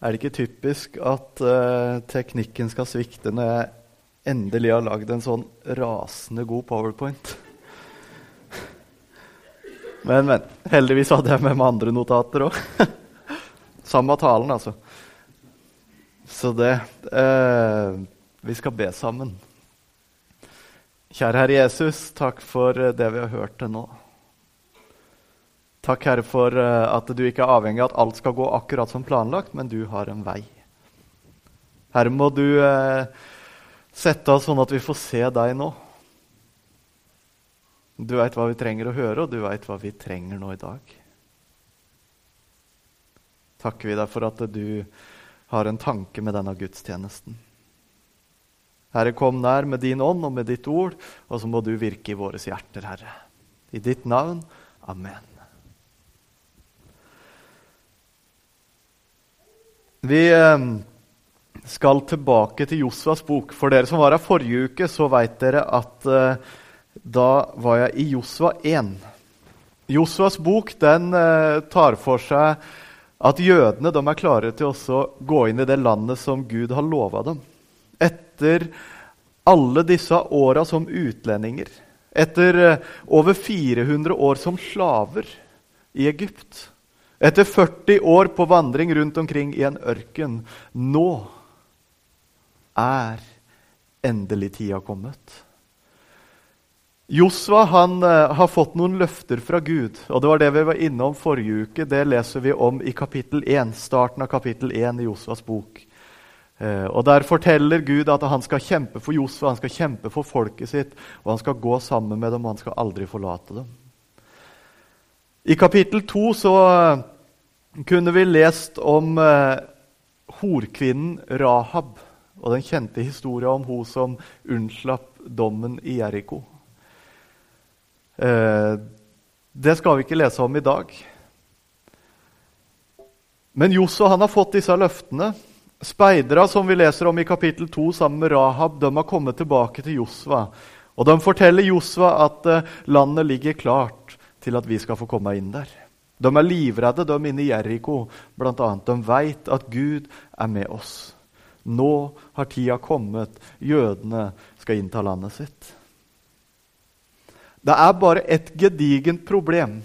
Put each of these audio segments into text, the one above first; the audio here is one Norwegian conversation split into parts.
Er det ikke typisk at uh, teknikken skal svikte når jeg endelig har lagd en sånn rasende god powerpoint? Men, men. Heldigvis hadde jeg med meg andre notater òg. Samme talen, altså. Så det uh, Vi skal be sammen. Kjære Herre Jesus, takk for det vi har hørt til nå. Takk, Herre, for eh, at du ikke er avhengig av at alt skal gå akkurat som planlagt, men du har en vei. Herre, må du eh, sette oss sånn at vi får se deg nå. Du veit hva vi trenger å høre, og du veit hva vi trenger nå i dag. Takker vi deg for at du har en tanke med denne gudstjenesten. Herre, kom nær med din ånd og med ditt ord, og så må du virke i våre hjerter, Herre. I ditt navn. Amen. Vi ehm, skal tilbake til Josvas bok. For dere som var her forrige uke, så veit dere at uh, da var jeg i Josva 1. Josvas bok den uh, tar for seg at jødene er klare til å gå inn i det landet som Gud har lova dem. Etter alle disse åra som utlendinger, etter uh, over 400 år som slaver i Egypt etter 40 år på vandring rundt omkring i en ørken. Nå er endelig tida kommet. Josva han, uh, har fått noen løfter fra Gud. og Det var det vi var innom forrige uke. Det leser vi om i kapittel 1, starten av kapittel 1 i Josvas bok. Uh, og Der forteller Gud at han skal kjempe for Josva, han skal kjempe for folket sitt. og Han skal gå sammen med dem, og han skal aldri forlate dem. I kapittel 2 så uh, kunne vi lest om eh, horkvinnen Rahab og den kjente historien om hun som unnslapp dommen i Jeriko. Eh, det skal vi ikke lese om i dag. Men Josso han har fått disse løftene. Speidere som vi leser om i kapittel 2 sammen med Rahab, de har kommet tilbake til Josva. Og de forteller Josva at uh, landet ligger klart til at vi skal få komme inn der. De er livredde, de inne i Jeriko bl.a. De veit at Gud er med oss. Nå har tida kommet. Jødene skal innta landet sitt. Det er bare et gedigent problem,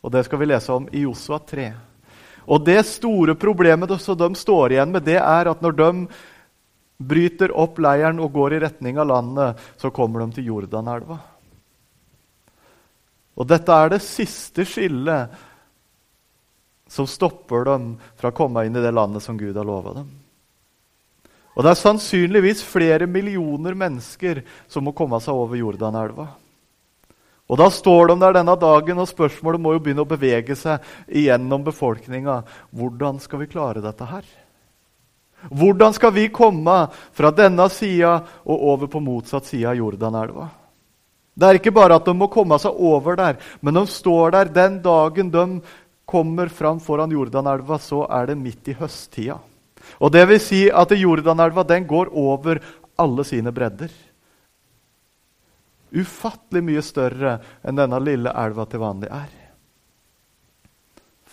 og det skal vi lese om i Josua 3. Og Det store problemet som de står igjen med, det er at når de bryter opp leiren og går i retning av landet, så kommer de til Jordanelva. Og dette er det siste skillet som stopper dem fra å komme inn i det landet som Gud har lova dem. Og det er sannsynligvis flere millioner mennesker som må komme seg over Jordanelva. Og Da står de der denne dagen, og spørsmålet må jo begynne å bevege seg igjennom befolkninga. Hvordan skal vi klare dette her? Hvordan skal vi komme fra denne sida og over på motsatt side av Jordanelva? Det er ikke bare at de må komme seg over der, men de står der den dagen de kommer fram foran Jordanelva, så er det midt i høsttida. Og det vil si at Jordanelva den går over alle sine bredder. Ufattelig mye større enn denne lille elva til vanlig er.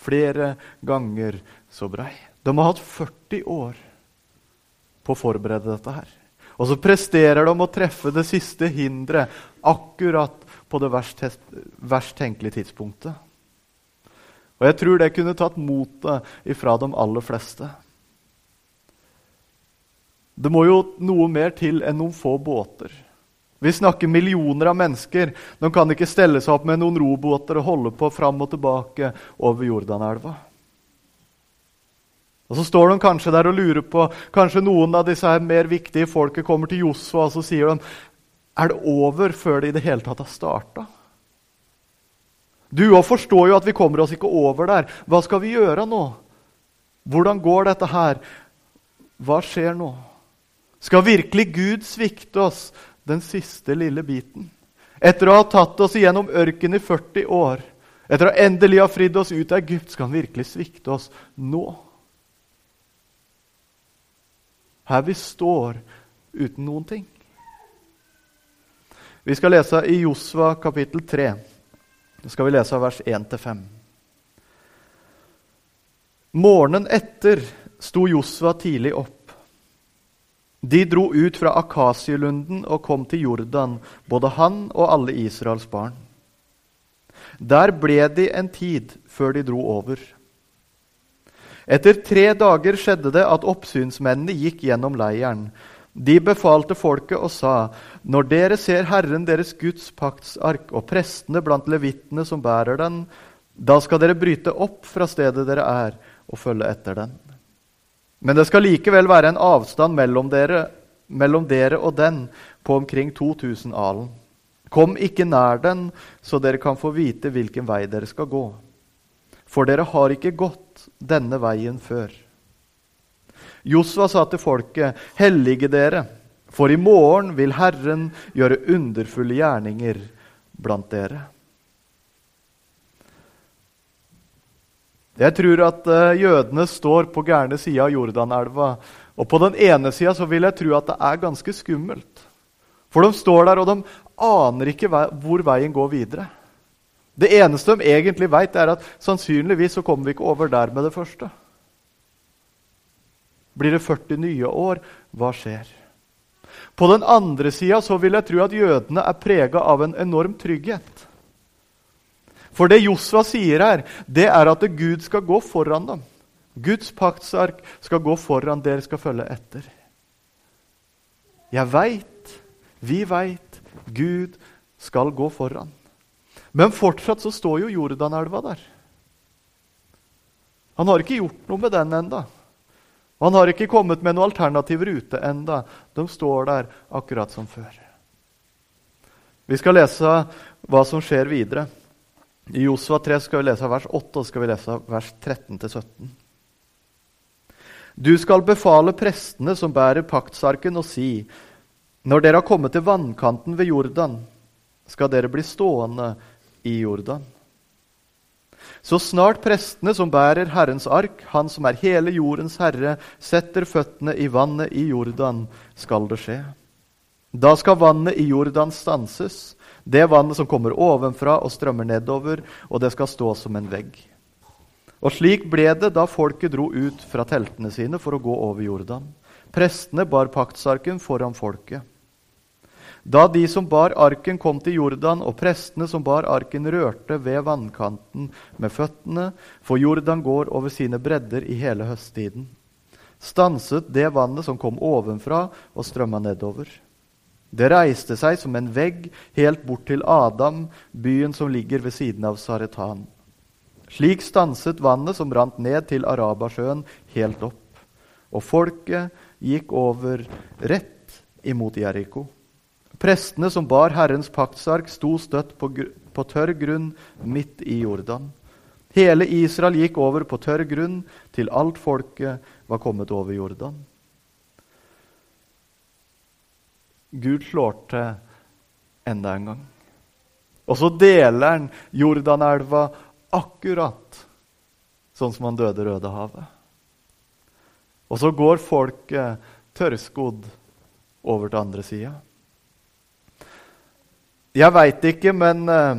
Flere ganger så brei. De har hatt 40 år på å forberede dette her. Og så presterer de å treffe det siste hinderet akkurat på det verst, verst tenkelige tidspunktet. Og jeg tror det kunne tatt motet ifra de aller fleste. Det må jo noe mer til enn noen få båter. Vi snakker millioner av mennesker. De kan ikke stelle seg opp med noen robåter og holde på fram og tilbake over Jordanelva. Og Så står de kanskje der og lurer på Kanskje noen av disse her mer viktige folket kommer til Josfa og så sier de, er det over før det i det hele tatt har starta. Du òg forstår jo at vi kommer oss ikke over der. Hva skal vi gjøre nå? Hvordan går dette her? Hva skjer nå? Skal virkelig Gud svikte oss den siste lille biten? Etter å ha tatt oss igjennom ørkenen i 40 år, etter å endelig ha fridd oss ut av Egypt, skal han virkelig svikte oss nå? Her vi står uten noen ting. Vi skal lese i Josva kapittel 3. Det skal vi lese av vers 1-5. Morgenen etter sto Josva tidlig opp. De dro ut fra Akasielunden og kom til Jordan, både han og alle Israels barn. Der ble de en tid før de dro over. Etter tre dager skjedde det at oppsynsmennene gikk gjennom leiren. De befalte folket og sa.: Når dere ser Herren deres Guds paktsark og prestene blant levittene som bærer den, da skal dere bryte opp fra stedet dere er, og følge etter den. Men det skal likevel være en avstand mellom dere, mellom dere og den på omkring 2000 alen. Kom ikke nær den, så dere kan få vite hvilken vei dere skal gå. For dere har ikke gått denne veien før. Josva sa til folket, hellige dere, for i morgen vil Herren gjøre underfulle gjerninger blant dere. Jeg tror at uh, jødene står på gærne sida av Jordanelva. Og på den ene sida vil jeg tro at det er ganske skummelt. For de står der, og de aner ikke hvor veien går videre. Det eneste de egentlig vet, er at sannsynligvis så kommer vi ikke over der med det første. Blir det 40 nye år? Hva skjer? På den andre sida vil jeg tro at jødene er prega av en enorm trygghet. For det Josva sier her, det er at Gud skal gå foran dem. Guds paktsark skal gå foran, dere skal følge etter. Jeg veit, vi veit, Gud skal gå foran. Men fortsatt så står jo Jordanelva der. Han har ikke gjort noe med den enda. Han har ikke kommet med noen alternativ rute enda. De står der akkurat som før. Vi skal lese hva som skjer videre. I Josua 3 skal vi lese vers 8 og skal vi lese vers 13-17. Du skal befale prestene som bærer paktsarken, og si:" Når dere har kommet til vannkanten ved Jordan, skal dere bli stående i Jordan. Så snart prestene som bærer Herrens ark, han som er hele jordens herre, setter føttene i vannet i Jordan, skal det skje. Da skal vannet i Jordan stanses, det vannet som kommer ovenfra og strømmer nedover, og det skal stå som en vegg. Og slik ble det da folket dro ut fra teltene sine for å gå over Jordan. Prestene bar paktsarken foran folket. Da de som bar arken, kom til Jordan, og prestene som bar arken, rørte ved vannkanten med føttene, for Jordan går over sine bredder i hele høsttiden, stanset det vannet som kom ovenfra og strømma nedover. Det reiste seg som en vegg helt bort til Adam, byen som ligger ved siden av Saretan. Slik stanset vannet som rant ned til Arabasjøen, helt opp. Og folket gikk over rett imot Jeriko. Prestene som bar Herrens paktsark, sto støtt på, på tørr grunn midt i Jordan. Hele Israel gikk over på tørr grunn til alt folket var kommet over Jordan. Gud slår til enda en gang. Og så deler han Jordanelva akkurat sånn som han døde Rødehavet. Og så går folket tørrskodd over til andre sida. Jeg veit ikke, men eh,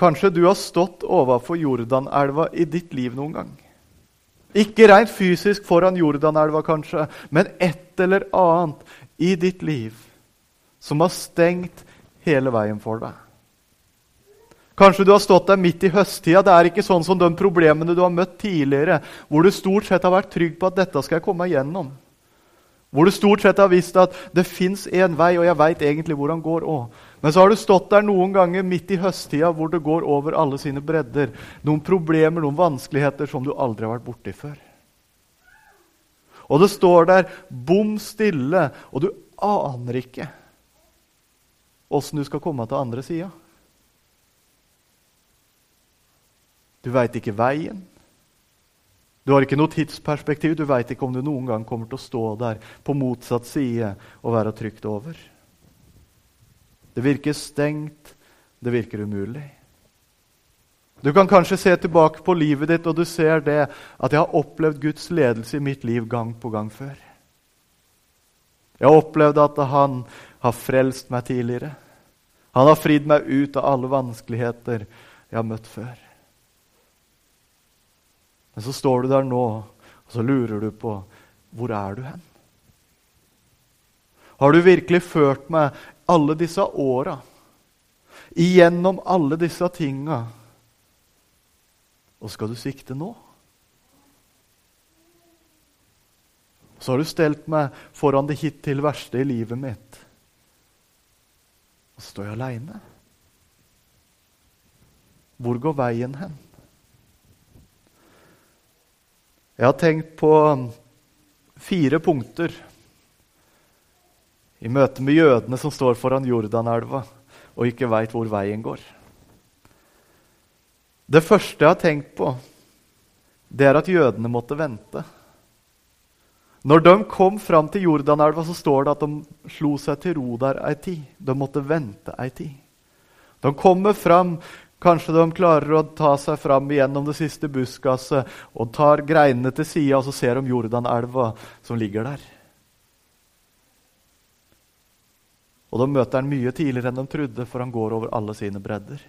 kanskje du har stått overfor Jordanelva i ditt liv noen gang. Ikke rent fysisk foran Jordanelva, kanskje, men et eller annet i ditt liv som har stengt hele veien for deg. Kanskje du har stått der midt i høsttida. Det er ikke sånn som de problemene du har møtt tidligere, hvor du stort sett har vært trygg på at dette skal jeg komme igjennom. Hvor du stort sett har visst at det fins én vei, og jeg veit egentlig hvor han går òg. Men så har du stått der noen ganger midt i høsttida hvor det går over alle sine bredder. Noen problemer, noen vanskeligheter som du aldri har vært borti før. Og det står der bom stille, og du aner ikke åssen du skal komme til andre sida. Du veit ikke veien. Du har ikke noe tidsperspektiv. Du veit ikke om du noen gang kommer til å stå der på motsatt side og være trygt over. Det virker stengt. Det virker umulig. Du kan kanskje se tilbake på livet ditt, og du ser det at jeg har opplevd Guds ledelse i mitt liv gang på gang før. Jeg har opplevd at han har frelst meg tidligere. Han har fridd meg ut av alle vanskeligheter jeg har møtt før. Men så står du der nå, Og så lurer du på hvor er du hen? Har du virkelig ført meg alle disse åra, igjennom alle disse tinga, og skal du sikte nå? Så har du stelt meg foran det hittil verste i livet mitt. Og så står jeg aleine. Hvor går veien hen? Jeg har tenkt på fire punkter i møte med jødene som står foran Jordanelva og ikke veit hvor veien går. Det første jeg har tenkt på, det er at jødene måtte vente. Når de kom fram til Jordanelva, så står det at de slo seg til ro der ei tid. De måtte vente ei tid. De kommer fram, kanskje de klarer å ta seg fram gjennom det siste buskaset og tar greinene til sida, og så ser de Jordanelva som ligger der. Og de møter han mye tidligere enn de trodde, for han går over alle sine bredder.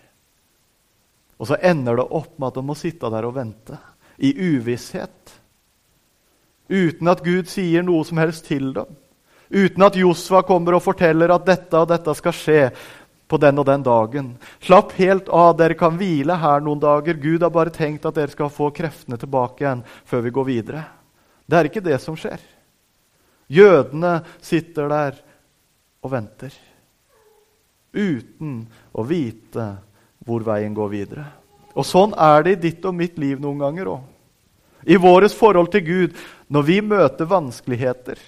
Og så ender det opp med at de må sitte der og vente, i uvisshet. Uten at Gud sier noe som helst til dem. Uten at Josva kommer og forteller at dette og dette skal skje på den og den dagen. Slapp helt av, dere kan hvile her noen dager. Gud har bare tenkt at dere skal få kreftene tilbake igjen før vi går videre. Det er ikke det som skjer. Jødene sitter der og venter. Uten å vite hvor veien går videre. Og Sånn er det i ditt og mitt liv noen ganger òg. I vårt forhold til Gud når vi møter vanskeligheter.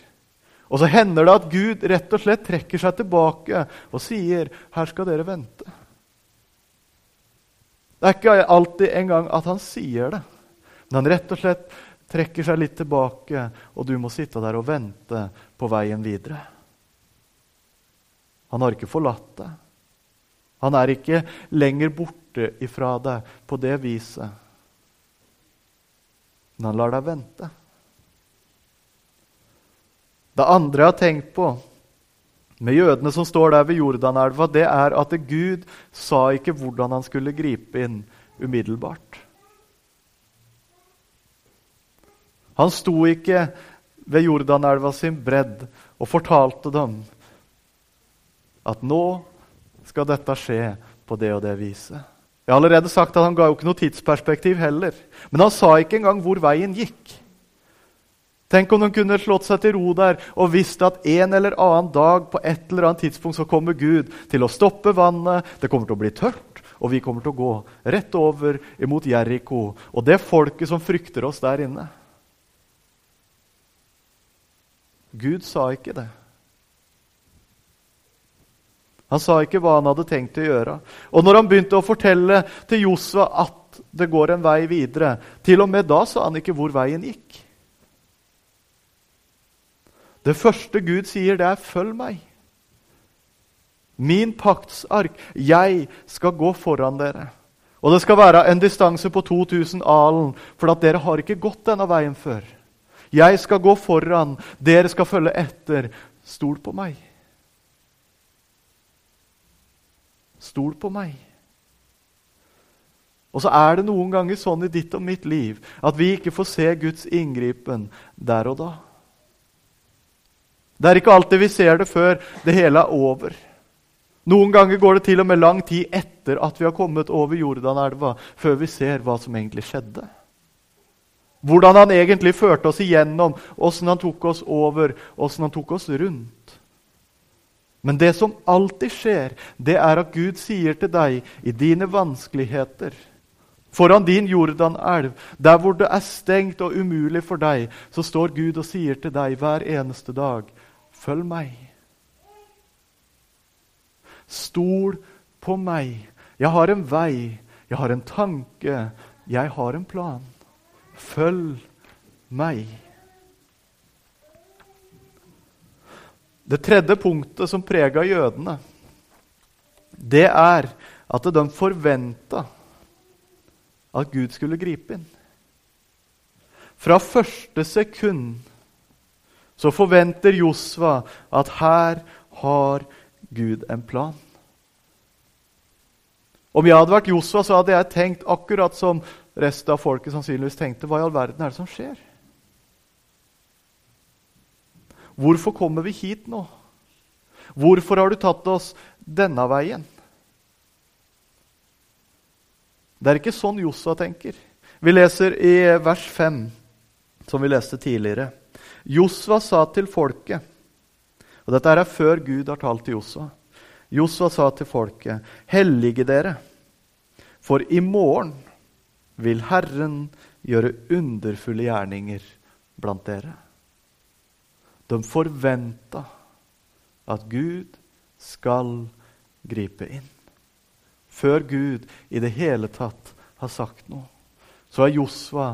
Og så hender det at Gud rett og slett trekker seg tilbake og sier, 'Her skal dere vente'. Det er ikke alltid engang at han sier det, men han rett og slett trekker seg litt tilbake, og du må sitte der og vente på veien videre. Han har ikke forlatt deg. Han er ikke lenger borte ifra deg på det viset. Men han lar deg vente. Det andre jeg har tenkt på med jødene som står der ved Jordanelva, det er at Gud sa ikke hvordan han skulle gripe inn umiddelbart. Han sto ikke ved Jordanelva sin bredd og fortalte dem at nå skal dette skje på det og det viset. Jeg har allerede sagt at Han ga jo ikke noe tidsperspektiv heller. Men han sa ikke engang hvor veien gikk. Tenk om de kunne slått seg til ro der og visst at en eller annen dag på et eller annet tidspunkt så kommer Gud til å stoppe vannet, det kommer til å bli tørt, og vi kommer til å gå rett over imot Jeriko og det folket som frykter oss der inne. Gud sa ikke det. Han sa ikke hva han hadde tenkt å gjøre. Og når han begynte å fortelle til Josva at det går en vei videre, til og med da sa han ikke hvor veien gikk. Det første Gud sier, det er 'følg meg'. Min paktsark. Jeg skal gå foran dere. Og det skal være en distanse på 2000 alen, for at dere har ikke gått denne veien før. Jeg skal gå foran, dere skal følge etter. Stol på meg. Stol på meg. Og så er det noen ganger sånn i ditt og mitt liv at vi ikke får se Guds inngripen der og da. Det er ikke alltid vi ser det før det hele er over. Noen ganger går det til og med lang tid etter at vi har kommet over Jordanelva, før vi ser hva som egentlig skjedde. Hvordan han egentlig førte oss igjennom, åssen han tok oss over, åssen han tok oss rundt. Men det som alltid skjer, det er at Gud sier til deg i dine vanskeligheter Foran din Jordanelv, der hvor det er stengt og umulig for deg, så står Gud og sier til deg hver eneste dag Følg meg. Stol på meg. Jeg har en vei, jeg har en tanke, jeg har en plan. Følg meg. Det tredje punktet som prega jødene, det er at de forventa at Gud skulle gripe inn. Fra første sekund så forventer Josva at her har Gud en plan. Om jeg hadde vært Josva, så hadde jeg tenkt akkurat som resten av folket sannsynligvis tenkte. Hva i all verden er det som skjer? Hvorfor kommer vi hit nå? Hvorfor har du tatt oss denne veien? Det er ikke sånn Josua tenker. Vi leser i vers 5, som vi leste tidligere. Josva sa til folket og Dette er før Gud har talt til Josva. Josva sa til folket.: Hellige dere, for i morgen vil Herren gjøre underfulle gjerninger blant dere. De forventa at Gud skal gripe inn. Før Gud i det hele tatt har sagt noe, så er Josva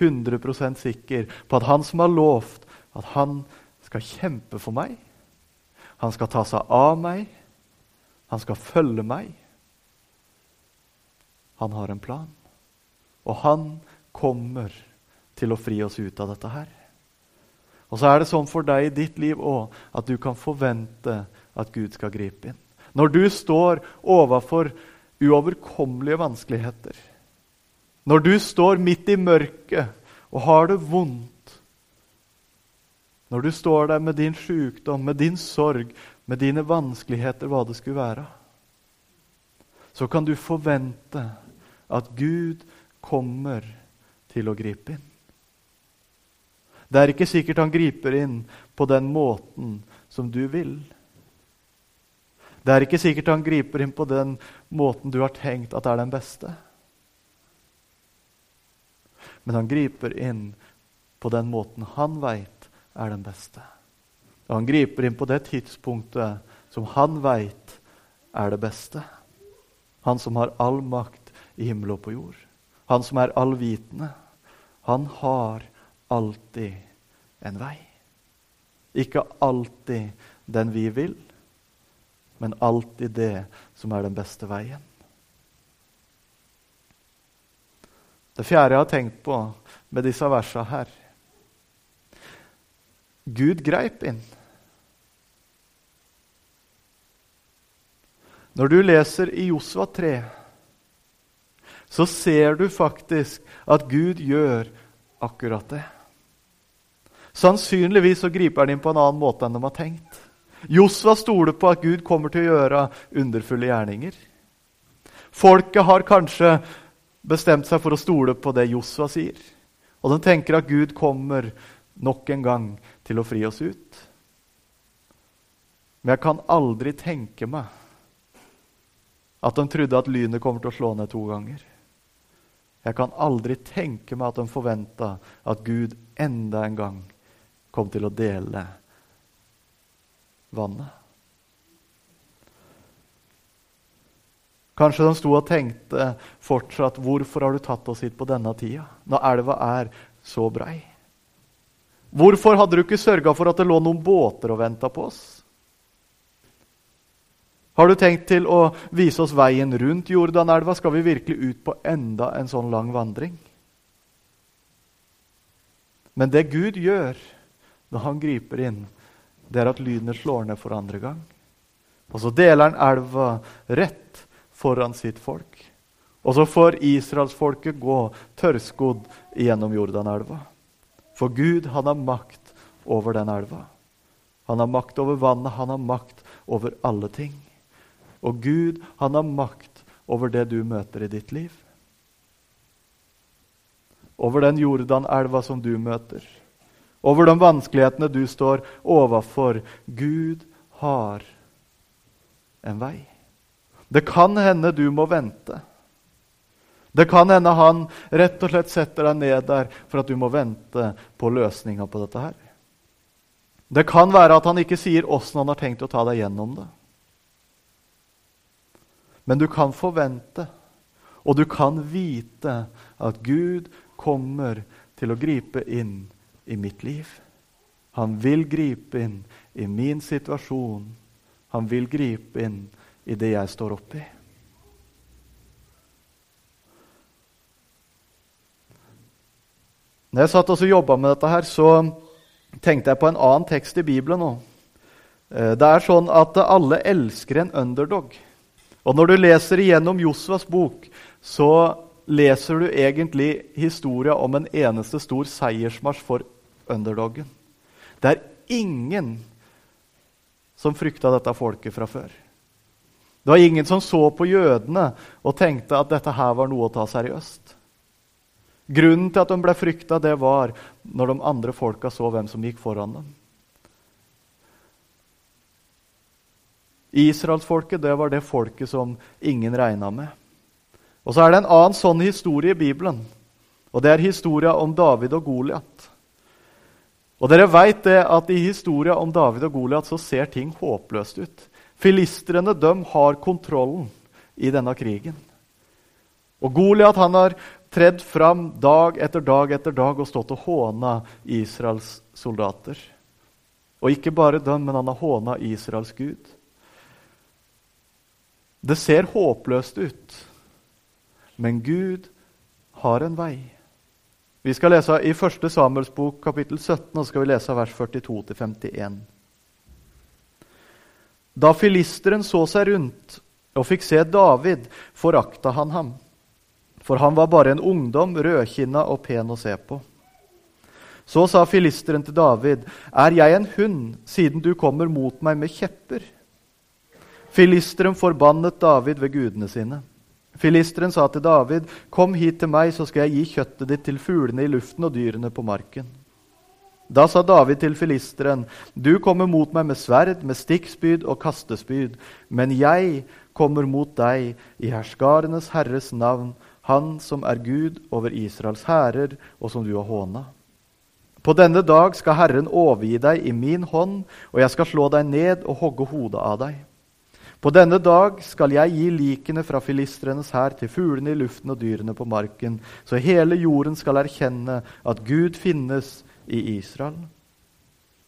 100% sikker på at han som har lovt at han skal kjempe for meg, han skal ta seg av meg, han skal følge meg Han har en plan, og han kommer til å fri oss ut av dette her. Og så er det sånn for deg i ditt liv òg at du kan forvente at Gud skal gripe inn. Når du står overfor uoverkommelige vanskeligheter, når du står midt i mørket og har det vondt, når du står der med din sykdom, med din sorg, med dine vanskeligheter, hva det skulle være, så kan du forvente at Gud kommer til å gripe inn. Det er ikke sikkert han griper inn på den måten som du vil. Det er ikke sikkert han griper inn på den måten du har tenkt at er den beste. Men han griper inn på den måten han veit er den beste. Og han griper inn på det tidspunktet som han veit er det beste. Han som har all makt i himmel og på jord. Han som er allvitende. Han har alltid en vei. Ikke alltid den vi vil, men alltid det som er den beste veien. Det fjerde jeg har tenkt på med disse versene her Gud greip inn. Når du leser i Josva 3, så ser du faktisk at Gud gjør akkurat det. Sannsynligvis så griper han inn på en annen måte enn de har tenkt. Josva stoler på at Gud kommer til å gjøre underfulle gjerninger. Folket har kanskje bestemt seg for å stole på det Josua sier. Og de tenker at Gud kommer nok en gang til å fri oss ut. Men jeg kan aldri tenke meg at de trodde at lynet kommer til å slå ned to ganger. Jeg kan aldri tenke meg at de forventa at Gud enda en gang kom til å dele vannet. Kanskje de sto og tenkte fortsatt hvorfor har du tatt oss hit på denne tida, når elva er så brei? Hvorfor hadde du ikke sørga for at det lå noen båter og venta på oss? Har du tenkt til å vise oss veien rundt Jordanelva? Skal vi virkelig ut på enda en sånn lang vandring? Men det Gud gjør, når han griper inn, det er at lynet slår ned for andre gang. Og så deler han elva rett foran sitt folk. Og så får israelsfolket gå tørrskodd gjennom Jordanelva. For Gud, han har makt over den elva. Han har makt over vannet, han har makt over alle ting. Og Gud, han har makt over det du møter i ditt liv. Over den Jordanelva som du møter over de vanskelighetene du står overfor. Gud har en vei. Det kan hende du må vente. Det kan hende han rett og slett setter deg ned der for at du må vente på løsninga på dette her. Det kan være at han ikke sier åssen han har tenkt å ta deg gjennom det. Men du kan forvente, og du kan vite at Gud kommer til å gripe inn i mitt liv. Han vil gripe inn i min situasjon. Han vil gripe inn i det jeg står oppi. Når jeg satt og jobba med dette, her, så tenkte jeg på en annen tekst i Bibelen nå. Eh, det er sånn at alle elsker en underdog. Og når du leser igjennom Josvas bok, så leser du egentlig historia om en eneste stor seiersmarsj for underdogen. Det er ingen som frykta dette folket fra før. Det var ingen som så på jødene og tenkte at dette her var noe å ta seriøst. Grunnen til at de ble frykta, det var når de andre folka så hvem som gikk foran dem. Israelsfolket det var det folket som ingen regna med. Og så er det en annen sånn historie i Bibelen. Og Det er historia om David og Goliat. Og dere vet det at I historia om David og Goliat så ser ting håpløst ut. Filistrene de har kontrollen i denne krigen. Og Goliat har tredd fram dag etter dag etter dag og stått og håna Israels soldater. Og ikke bare dem, men han har håna Israels gud. Det ser håpløst ut, men Gud har en vei. Vi skal lese i 1. Samuels bok, kapittel 17, og så skal vi lese vers 42-51. Da filisteren så seg rundt og fikk se David, forakta han ham. For han var bare en ungdom, rødkinna og pen å se på. Så sa filisteren til David, Er jeg en hund, siden du kommer mot meg med kjepper? Filisteren forbannet David ved gudene sine. Filisteren sa til David, 'Kom hit til meg, så skal jeg gi kjøttet ditt til fuglene i luften og dyrene på marken.' Da sa David til filisteren, 'Du kommer mot meg med sverd, med stikkspyd og kastespyd.' 'Men jeg kommer mot deg i herskarenes herres navn, han som er Gud over Israels hærer, og som du har håna.' På denne dag skal Herren overgi deg i min hånd, og jeg skal slå deg ned og hogge hodet av deg. På denne dag skal jeg gi likene fra filistrenes hær til fuglene i luften og dyrene på marken, så hele jorden skal erkjenne at Gud finnes i Israel.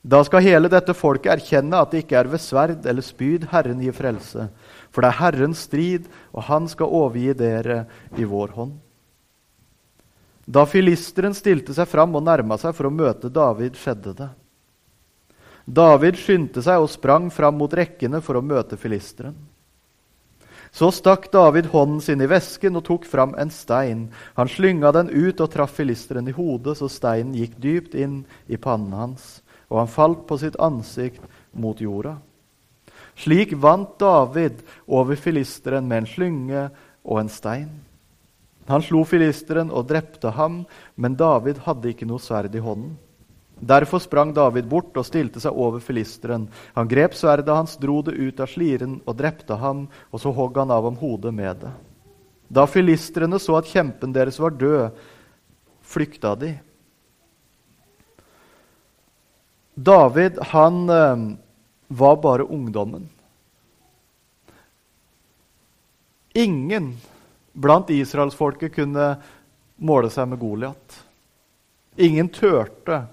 Da skal hele dette folket erkjenne at det ikke er ved sverd eller spyd Herren gir frelse, for det er Herrens strid, og han skal overgi dere i vår hånd. Da filisteren stilte seg fram og nærma seg for å møte David, skjedde det. David skyndte seg og sprang fram mot rekkene for å møte filisteren. Så stakk David hånden sin i vesken og tok fram en stein. Han slynga den ut og traff filisteren i hodet, så steinen gikk dypt inn i pannen hans, og han falt på sitt ansikt mot jorda. Slik vant David over filisteren med en slynge og en stein. Han slo filisteren og drepte ham, men David hadde ikke noe sverd i hånden. Derfor sprang David bort og stilte seg over filisteren. Han grep sverdet hans, dro det ut av sliren og drepte ham, og så hogg han av ham hodet med det. Da filistrene så at kjempen deres var død, flykta de. David, han eh, var bare ungdommen. Ingen blant israelsfolket kunne måle seg med Goliat. Ingen turte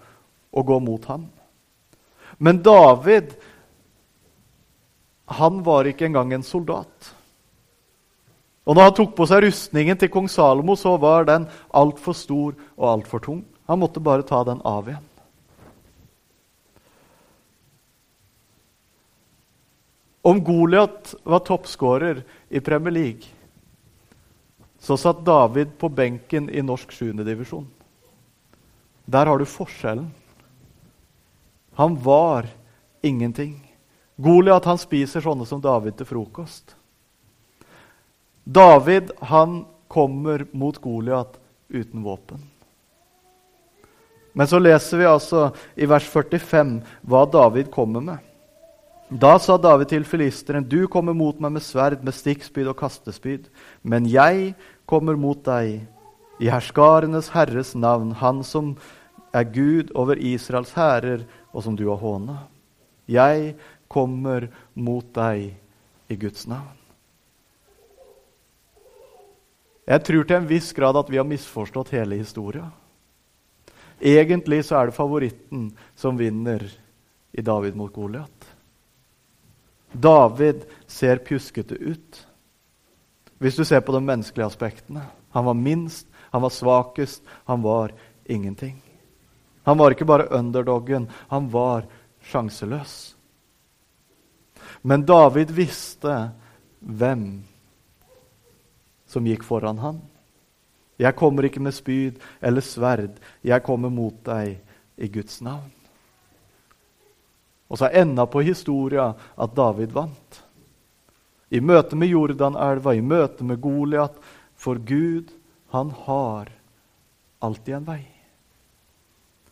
å gå mot ham. Men David han var ikke engang en soldat. Og når han tok på seg rustningen til kong Salomo, så var den altfor stor og altfor tung. Han måtte bare ta den av igjen. Om Goliat var toppskårer i Premier League, så satt David på benken i norsk 7. divisjon. Der har du forskjellen. Han var ingenting. Goliat han spiser sånne som David til frokost. David han kommer mot Goliat uten våpen. Men så leser vi altså i vers 45 hva David kommer med. Da sa David til filisteren, du kommer mot meg med sverd, med stikkspyd og kastespyd. Men jeg kommer mot deg i herskarenes herres navn, han som er Gud over Israels hærer, og som du har håna. Jeg kommer mot deg i Guds navn. Jeg tror til en viss grad at vi har misforstått hele historia. Egentlig så er det favoritten som vinner i David mot Goliat. David ser pjuskete ut. Hvis du ser på de menneskelige aspektene. Han var minst, han var svakest, han var ingenting. Han var ikke bare underdoggen, han var sjanseløs. Men David visste hvem som gikk foran han. Jeg kommer ikke med spyd eller sverd, jeg kommer mot deg i Guds navn. Og så enda på historia at David vant. I møte med Jordanelva, i møte med Goliat. For Gud, han har alltid en vei.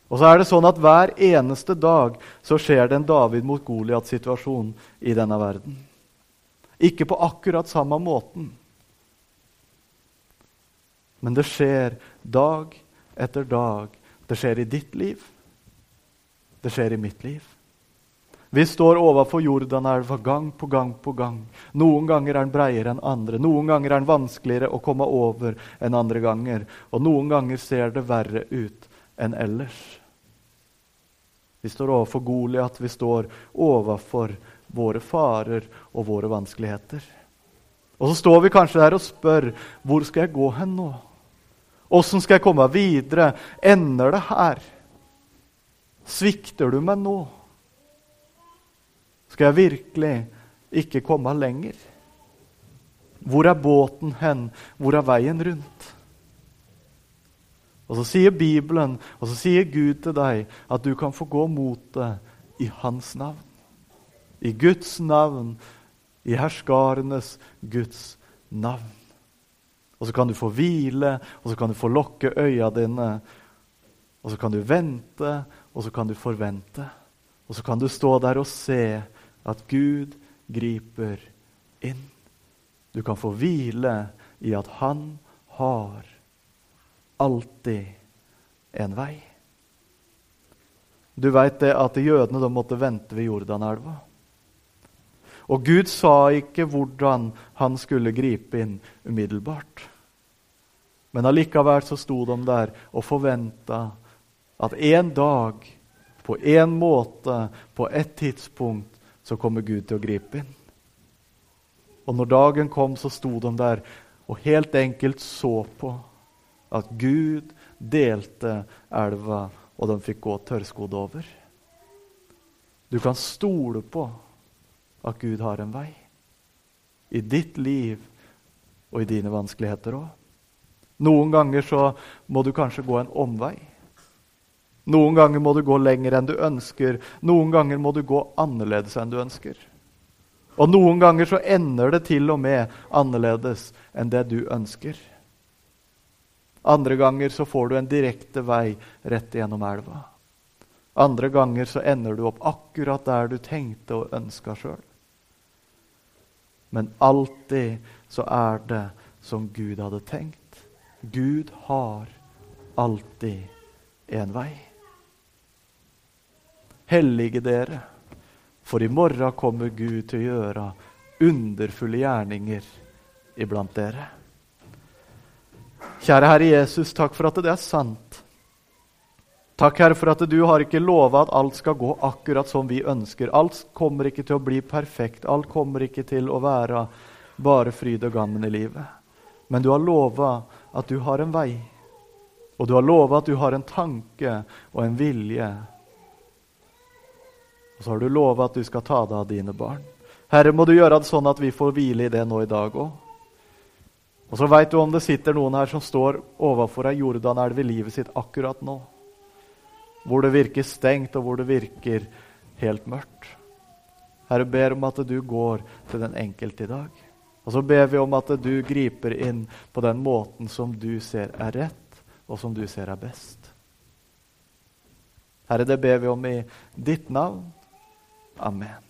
Og så er det sånn at Hver eneste dag så skjer det en David mot Goliat-situasjon i denne verden. Ikke på akkurat samme måten. Men det skjer dag etter dag. Det skjer i ditt liv. Det skjer i mitt liv. Vi står overfor Jordanelva gang på gang på gang. Noen ganger er den breiere enn andre. Noen ganger er den vanskeligere å komme over enn andre ganger. Og noen ganger ser det verre ut enn ellers. Vi står overfor Goliat, vi står overfor våre farer og våre vanskeligheter. Og så står vi kanskje der og spør hvor skal jeg gå hen nå? Åssen skal jeg komme videre? Ender det her? Svikter du meg nå? Skal jeg virkelig ikke komme lenger? Hvor er båten hen? Hvor er veien rundt? Og så sier Bibelen, og så sier Gud til deg, at du kan få gå mot det i Hans navn. I Guds navn, i herskarenes Guds navn. Og så kan du få hvile, og så kan du få lokke øya dine. Og så kan du vente, og så kan du forvente. Og så kan du stå der og se at Gud griper inn. Du kan få hvile i at Han har alltid en vei. Du veit det at jødene da måtte vente ved Jordanelva. Og Gud sa ikke hvordan han skulle gripe inn umiddelbart. Men allikevel så sto de der og forventa at en dag, på en måte, på et tidspunkt, så kommer Gud til å gripe inn. Og når dagen kom, så sto de der og helt enkelt så på at Gud delte elva, og de fikk gå tørrskodd over. Du kan stole på at Gud har en vei. I ditt liv og i dine vanskeligheter òg. Noen ganger så må du kanskje gå en omvei. Noen ganger må du gå lenger enn du ønsker. Noen ganger må du gå annerledes enn du ønsker. Og noen ganger så ender det til og med annerledes enn det du ønsker. Andre ganger så får du en direkte vei rett gjennom elva. Andre ganger så ender du opp akkurat der du tenkte og ønska sjøl. Men alltid så er det som Gud hadde tenkt. Gud har alltid en vei. Hellige dere, for i morgen kommer Gud til å gjøre underfulle gjerninger iblant dere. Kjære Herre Jesus, takk for at det er sant. Takk, Herre, for at du har ikke lova at alt skal gå akkurat som vi ønsker. Alt kommer ikke til å bli perfekt. Alt kommer ikke til å være bare fryd og gammen i livet. Men du har lova at du har en vei. Og du har lova at du har en tanke og en vilje. Og så har du lova at du skal ta deg av dine barn. Herre, må du gjøre det sånn at vi får hvile i det nå i dag òg. Og så veit du om det sitter noen her som står overfor ei Jordanelv i livet sitt akkurat nå. Hvor det virker stengt, og hvor det virker helt mørkt. Herre, ber om at du går til den enkelte i dag. Og så ber vi om at du griper inn på den måten som du ser er rett, og som du ser er best. Herre, det ber vi om i ditt navn. Amen.